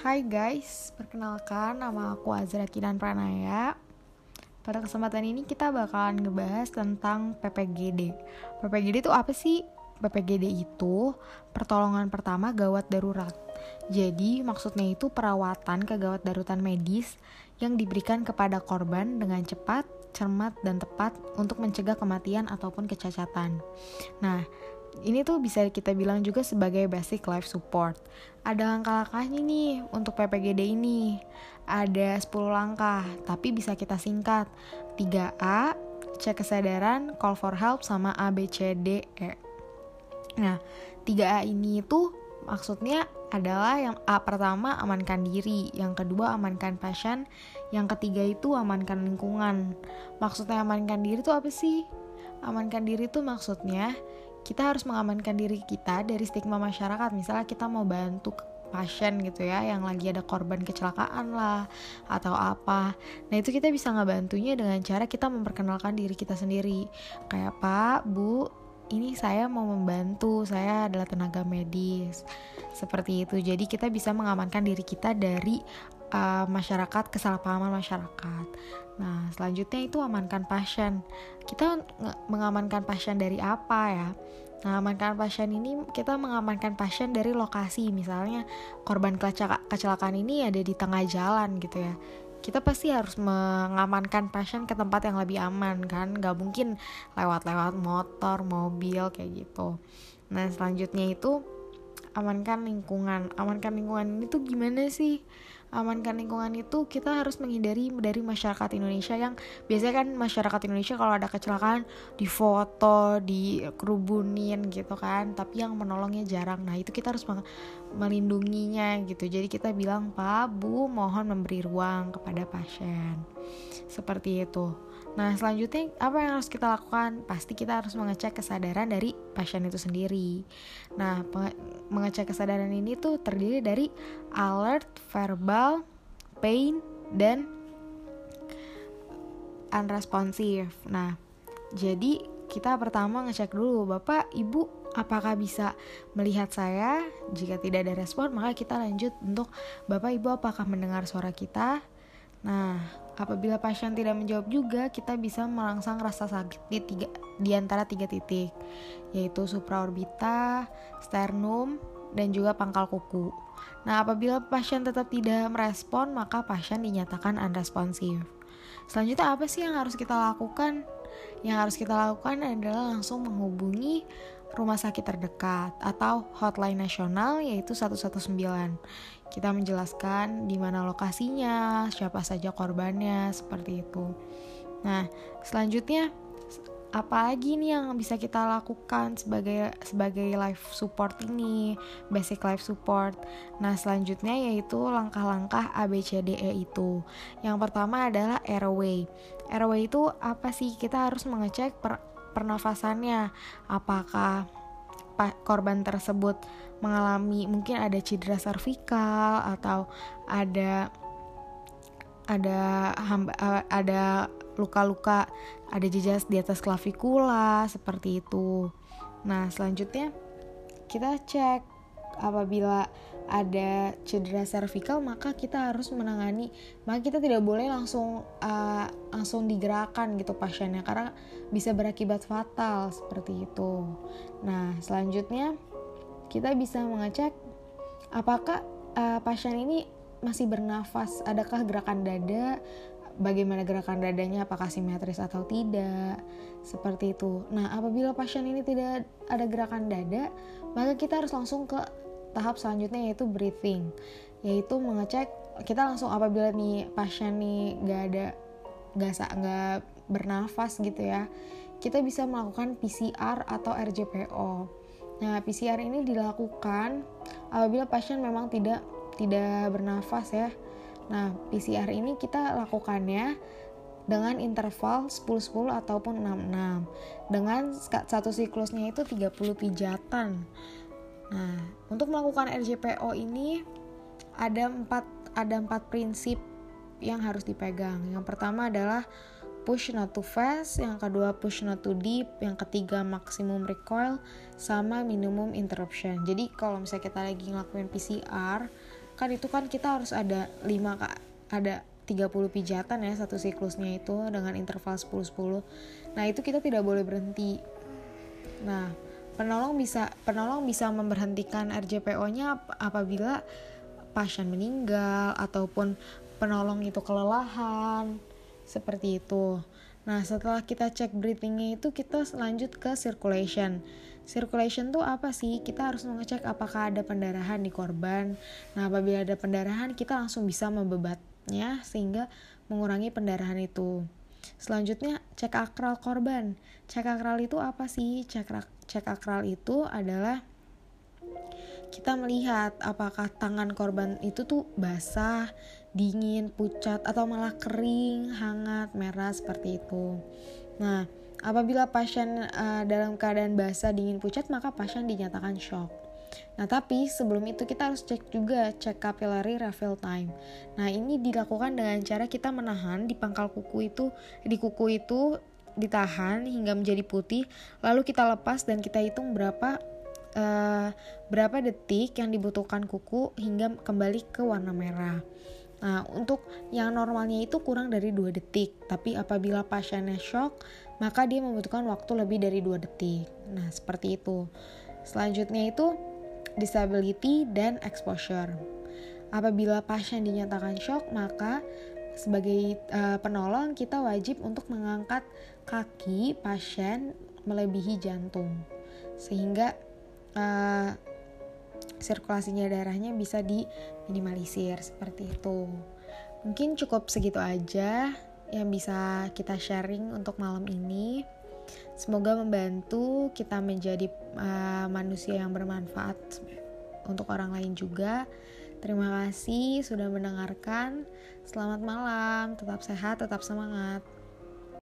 Hai guys, perkenalkan nama aku Azra Kinan Pranaya. Pada kesempatan ini kita bakalan ngebahas tentang PPGD. PPGD itu apa sih? PPGD itu pertolongan pertama gawat darurat. Jadi maksudnya itu perawatan kegawat darurat medis yang diberikan kepada korban dengan cepat, cermat, dan tepat untuk mencegah kematian ataupun kecacatan. Nah, ini tuh bisa kita bilang juga sebagai basic life support. Ada langkah-langkahnya nih untuk PPGD ini. Ada 10 langkah, tapi bisa kita singkat. 3A, cek kesadaran, call for help, sama A, B, C, D, E. Nah, 3A ini itu maksudnya adalah yang A pertama amankan diri, yang kedua amankan pasien, yang ketiga itu amankan lingkungan. Maksudnya amankan diri itu apa sih? Amankan diri itu maksudnya kita harus mengamankan diri kita dari stigma masyarakat. Misalnya kita mau bantu pasien gitu ya yang lagi ada korban kecelakaan lah atau apa. Nah itu kita bisa ngebantunya dengan cara kita memperkenalkan diri kita sendiri. Kayak pak bu ini saya mau membantu saya adalah tenaga medis. Seperti itu. Jadi kita bisa mengamankan diri kita dari uh, masyarakat kesalahpahaman masyarakat Nah, selanjutnya itu amankan pasien. Kita mengamankan pasien dari apa ya? Nah, amankan pasien ini kita mengamankan pasien dari lokasi. Misalnya korban kecelakaan ini ada di tengah jalan gitu ya. Kita pasti harus mengamankan pasien ke tempat yang lebih aman kan. Gak mungkin lewat-lewat motor, mobil kayak gitu. Nah, selanjutnya itu amankan lingkungan. Amankan lingkungan ini tuh gimana sih? amankan lingkungan itu kita harus menghindari dari masyarakat Indonesia yang biasanya kan masyarakat Indonesia kalau ada kecelakaan difoto, dikerubunin gitu kan, tapi yang menolongnya jarang. Nah, itu kita harus melindunginya gitu. Jadi kita bilang, "Pak, Bu, mohon memberi ruang kepada pasien." Seperti itu. Nah, selanjutnya apa yang harus kita lakukan? Pasti kita harus mengecek kesadaran dari pasien itu sendiri. Nah, mengecek kesadaran ini tuh terdiri dari alert, verbal, pain, dan unresponsive. Nah, jadi kita pertama ngecek dulu, Bapak, Ibu, apakah bisa melihat saya? Jika tidak ada respon, maka kita lanjut untuk Bapak, Ibu, apakah mendengar suara kita? Nah, apabila pasien tidak menjawab juga, kita bisa merangsang rasa sakit di, tiga, di antara tiga titik, yaitu supraorbita, sternum, dan juga pangkal kuku. Nah, apabila pasien tetap tidak merespon, maka pasien dinyatakan unresponsive. Selanjutnya apa sih yang harus kita lakukan? Yang harus kita lakukan adalah langsung menghubungi rumah sakit terdekat atau hotline nasional yaitu 119. Kita menjelaskan di mana lokasinya, siapa saja korbannya, seperti itu. Nah, selanjutnya apa lagi nih yang bisa kita lakukan sebagai sebagai life support ini basic life support nah selanjutnya yaitu langkah-langkah ABCDE itu yang pertama adalah airway airway itu apa sih kita harus mengecek per, pernafasannya apakah korban tersebut mengalami mungkin ada cedera servikal atau ada ada hamba, eh, ada luka-luka ada jejas di atas klavikula seperti itu. Nah, selanjutnya kita cek apabila ada cedera servikal maka kita harus menangani. Maka kita tidak boleh langsung uh, langsung digerakkan gitu pasiennya karena bisa berakibat fatal seperti itu. Nah selanjutnya kita bisa mengecek apakah uh, pasien ini masih bernafas. Adakah gerakan dada? Bagaimana gerakan dadanya? Apakah simetris atau tidak? Seperti itu. Nah apabila pasien ini tidak ada gerakan dada maka kita harus langsung ke tahap selanjutnya yaitu breathing yaitu mengecek kita langsung apabila nih pasien nih gak ada gak nggak bernafas gitu ya kita bisa melakukan PCR atau RJPO nah PCR ini dilakukan apabila pasien memang tidak tidak bernafas ya. Nah PCR ini kita lakukannya dengan interval 10-10 ataupun 6-6 dengan satu siklusnya itu 30 pijatan Nah, untuk melakukan RJPO ini ada empat ada empat prinsip yang harus dipegang. Yang pertama adalah push not too fast, yang kedua push not too deep, yang ketiga maximum recoil, sama minimum interruption. Jadi kalau misalnya kita lagi ngelakuin PCR, kan itu kan kita harus ada 5 kak ada 30 pijatan ya satu siklusnya itu dengan interval 10-10 nah itu kita tidak boleh berhenti nah penolong bisa penolong bisa memberhentikan RJPO-nya apabila pasien meninggal ataupun penolong itu kelelahan seperti itu Nah, setelah kita cek breathingnya itu kita lanjut ke circulation. Circulation tuh apa sih? Kita harus mengecek apakah ada pendarahan di korban. Nah, apabila ada pendarahan, kita langsung bisa membebatnya sehingga mengurangi pendarahan itu. Selanjutnya, cek akral korban. Cek akral itu apa sih? Cek, cek akral itu adalah kita melihat apakah tangan korban itu tuh basah, dingin, pucat, atau malah kering, hangat, merah seperti itu. Nah, apabila pasien uh, dalam keadaan basah, dingin, pucat, maka pasien dinyatakan shock. Nah, tapi sebelum itu kita harus cek juga cek capillary refill time. Nah, ini dilakukan dengan cara kita menahan di pangkal kuku itu, di kuku itu ditahan hingga menjadi putih, lalu kita lepas dan kita hitung berapa uh, berapa detik yang dibutuhkan kuku hingga kembali ke warna merah. Nah, untuk yang normalnya itu kurang dari 2 detik, tapi apabila pasiennya shock, maka dia membutuhkan waktu lebih dari 2 detik. Nah, seperti itu. Selanjutnya itu disability dan exposure. Apabila pasien dinyatakan shock, maka sebagai uh, penolong kita wajib untuk mengangkat kaki pasien melebihi jantung sehingga uh, sirkulasinya darahnya bisa diminimalisir seperti itu. Mungkin cukup segitu aja yang bisa kita sharing untuk malam ini. Semoga membantu kita menjadi uh, manusia yang bermanfaat untuk orang lain juga. Terima kasih sudah mendengarkan. Selamat malam, tetap sehat, tetap semangat.